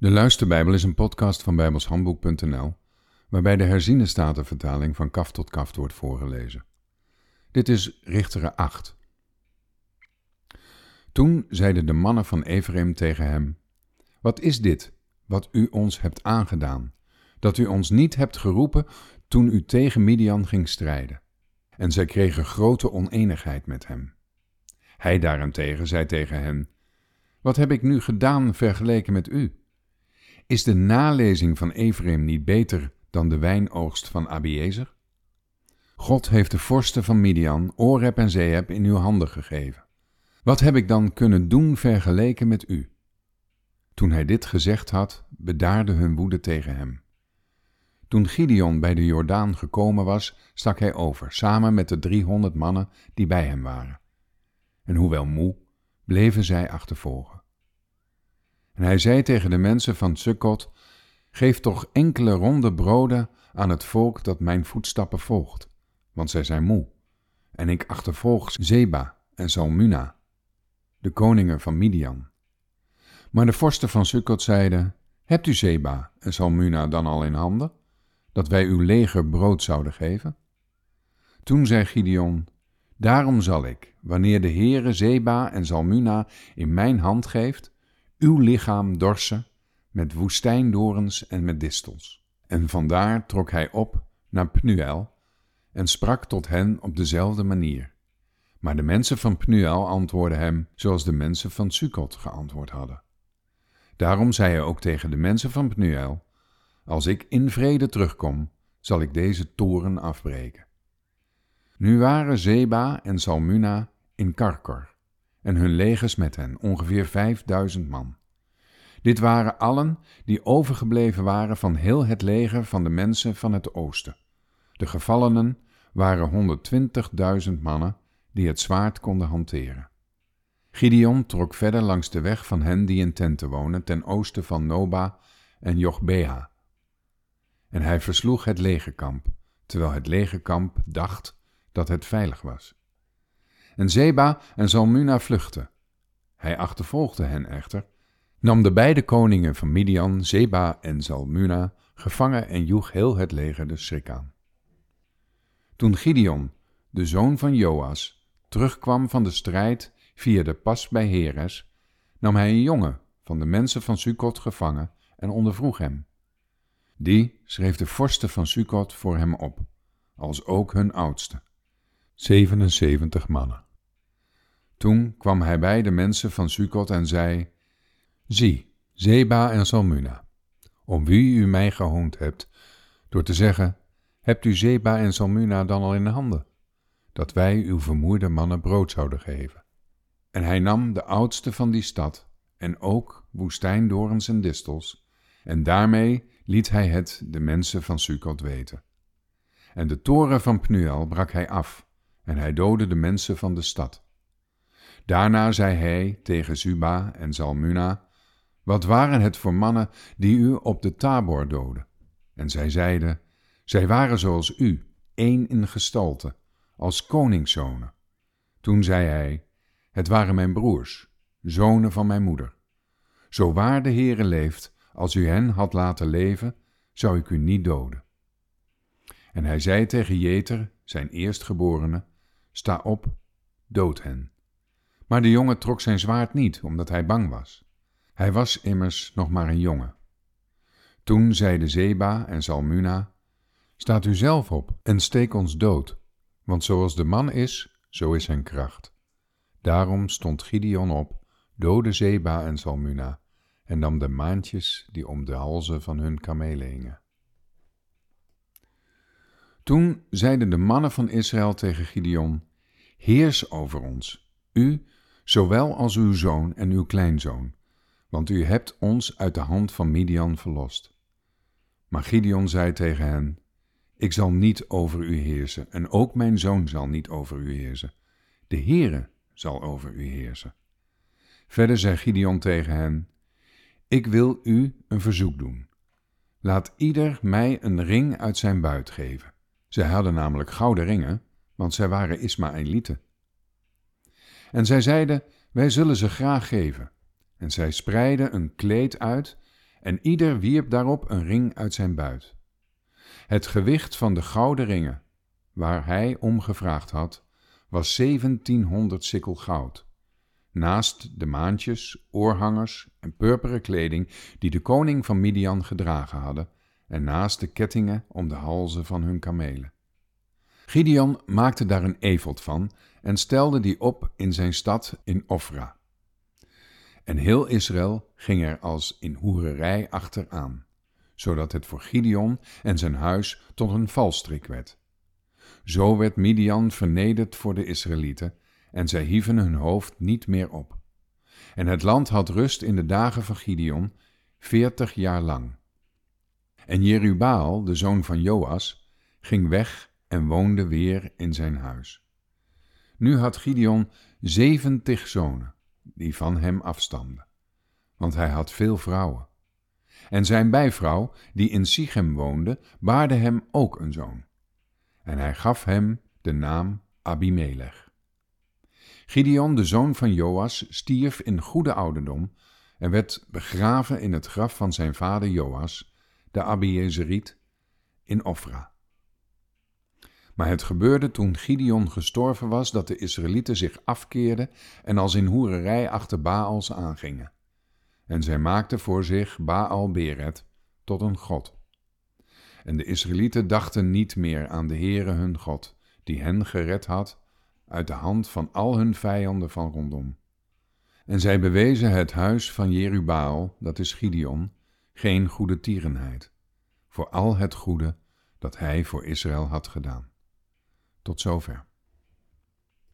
De Luisterbijbel is een podcast van bijbelshandboek.nl, waarbij de herziene statenvertaling van kaf tot kaft wordt voorgelezen. Dit is Richteren 8. Toen zeiden de mannen van Ephraim tegen hem: Wat is dit, wat u ons hebt aangedaan, dat u ons niet hebt geroepen toen u tegen Midian ging strijden? En zij kregen grote oneenigheid met hem. Hij daarentegen zei tegen hen: Wat heb ik nu gedaan vergeleken met u? Is de nalezing van Ephraim niet beter dan de wijnoogst van Abiezer? God heeft de vorsten van Midian, Oreb en Zeeb in uw handen gegeven. Wat heb ik dan kunnen doen vergeleken met u? Toen hij dit gezegd had, bedaarde hun woede tegen hem. Toen Gideon bij de Jordaan gekomen was, stak hij over, samen met de driehonderd mannen die bij hem waren. En hoewel moe, bleven zij achtervolgen. En hij zei tegen de mensen van Sukkot, geef toch enkele ronde broden aan het volk dat mijn voetstappen volgt, want zij zijn moe. En ik achtervolg Zeba en Salmuna, de koningen van Midian. Maar de vorsten van Sukkot zeiden, hebt u Zeba en Salmuna dan al in handen, dat wij uw leger brood zouden geven? Toen zei Gideon, daarom zal ik, wanneer de Heere Zeba en Salmuna in mijn hand geeft, uw lichaam dorsen met woestijndorens en met distels. En vandaar trok hij op naar Pnuel en sprak tot hen op dezelfde manier. Maar de mensen van Pnuel antwoordden hem zoals de mensen van Sukkot geantwoord hadden. Daarom zei hij ook tegen de mensen van Pnuel, als ik in vrede terugkom, zal ik deze toren afbreken. Nu waren Zeba en Salmuna in Karkor en hun legers met hen, ongeveer vijfduizend man. Dit waren allen die overgebleven waren van heel het leger van de mensen van het oosten. De gevallenen waren 120.000 mannen die het zwaard konden hanteren. Gideon trok verder langs de weg van hen die in tenten wonen, ten oosten van Noba en Jochbeha. En hij versloeg het legerkamp, terwijl het legerkamp dacht dat het veilig was. En Zeba en Zalmuna vluchtten. Hij achtervolgde hen echter, nam de beide koningen van Midian, Zeba en Zalmuna, gevangen en joeg heel het leger de schrik aan. Toen Gideon, de zoon van Joas, terugkwam van de strijd via de pas bij Heres, nam hij een jongen van de mensen van Sukkot gevangen en ondervroeg hem. Die schreef de vorsten van Sukkot voor hem op, als ook hun oudste, 77 mannen. Toen kwam hij bij de mensen van Sukkot en zei: Zie, Zeba en Salmuna, om wie u mij gehoond hebt, door te zeggen: Hebt u Zeba en Salmuna dan al in de handen, dat wij uw vermoeide mannen brood zouden geven? En hij nam de oudste van die stad, en ook woestijndorens en distels, en daarmee liet hij het de mensen van Sukkot weten. En de toren van Pnuel brak hij af, en hij doodde de mensen van de stad. Daarna zei hij tegen Zuba en Zalmuna, Wat waren het voor mannen die u op de Tabor doden? En zij zeiden, Zij waren zoals u, één in gestalte, als koningszonen. Toen zei hij, Het waren mijn broers, zonen van mijn moeder. Zo waar de Heere leeft, als u hen had laten leven, zou ik u niet doden. En hij zei tegen Jeter, zijn eerstgeborene, Sta op, dood hen. Maar de jongen trok zijn zwaard niet, omdat hij bang was. Hij was immers nog maar een jongen. Toen zeiden Zeba en Salmuna, Staat u zelf op en steek ons dood, want zoals de man is, zo is zijn kracht. Daarom stond Gideon op, doodde Zeba en Salmuna, en nam de maantjes die om de halzen van hun kamelen hingen. Toen zeiden de mannen van Israël tegen Gideon, Heers over ons, u zowel als uw zoon en uw kleinzoon, want u hebt ons uit de hand van Midian verlost. Maar Gideon zei tegen hen, Ik zal niet over u heersen, en ook mijn zoon zal niet over u heersen. De Heere zal over u heersen. Verder zei Gideon tegen hen, Ik wil u een verzoek doen. Laat ieder mij een ring uit zijn buit geven. Zij hadden namelijk gouden ringen, want zij waren Ismaëlieten. En zij zeiden, wij zullen ze graag geven. En zij spreidden een kleed uit en ieder wierp daarop een ring uit zijn buit. Het gewicht van de gouden ringen, waar hij om gevraagd had, was zeventienhonderd sikkel goud, naast de maantjes, oorhangers en purperen kleding die de koning van Midian gedragen hadden, en naast de kettingen om de halzen van hun kamelen. Gideon maakte daar een efot van en stelde die op in zijn stad in Ofra. En heel Israël ging er als in hoererij achteraan, zodat het voor Gideon en zijn huis tot een valstrik werd. Zo werd Midian vernederd voor de Israëlieten en zij hieven hun hoofd niet meer op. En het land had rust in de dagen van Gideon, veertig jaar lang. En Jerubaal, de zoon van Joas, ging weg en woonde weer in zijn huis. Nu had Gideon zeventig zonen, die van hem afstamden, want hij had veel vrouwen. En zijn bijvrouw, die in Sichem woonde, baarde hem ook een zoon. En hij gaf hem de naam Abimelech. Gideon, de zoon van Joas, stierf in goede ouderdom en werd begraven in het graf van zijn vader Joas, de Abiezeriet, in Ofra. Maar het gebeurde toen Gideon gestorven was dat de Israëlieten zich afkeerden en als in hoererij achter Baals aangingen. En zij maakten voor zich Baal Beret tot een god. En de Israëlieten dachten niet meer aan de Heere hun God, die hen gered had uit de hand van al hun vijanden van rondom. En zij bewezen het huis van Jerubaal, dat is Gideon, geen goede tierenheid, voor al het goede dat hij voor Israël had gedaan. Tot zover.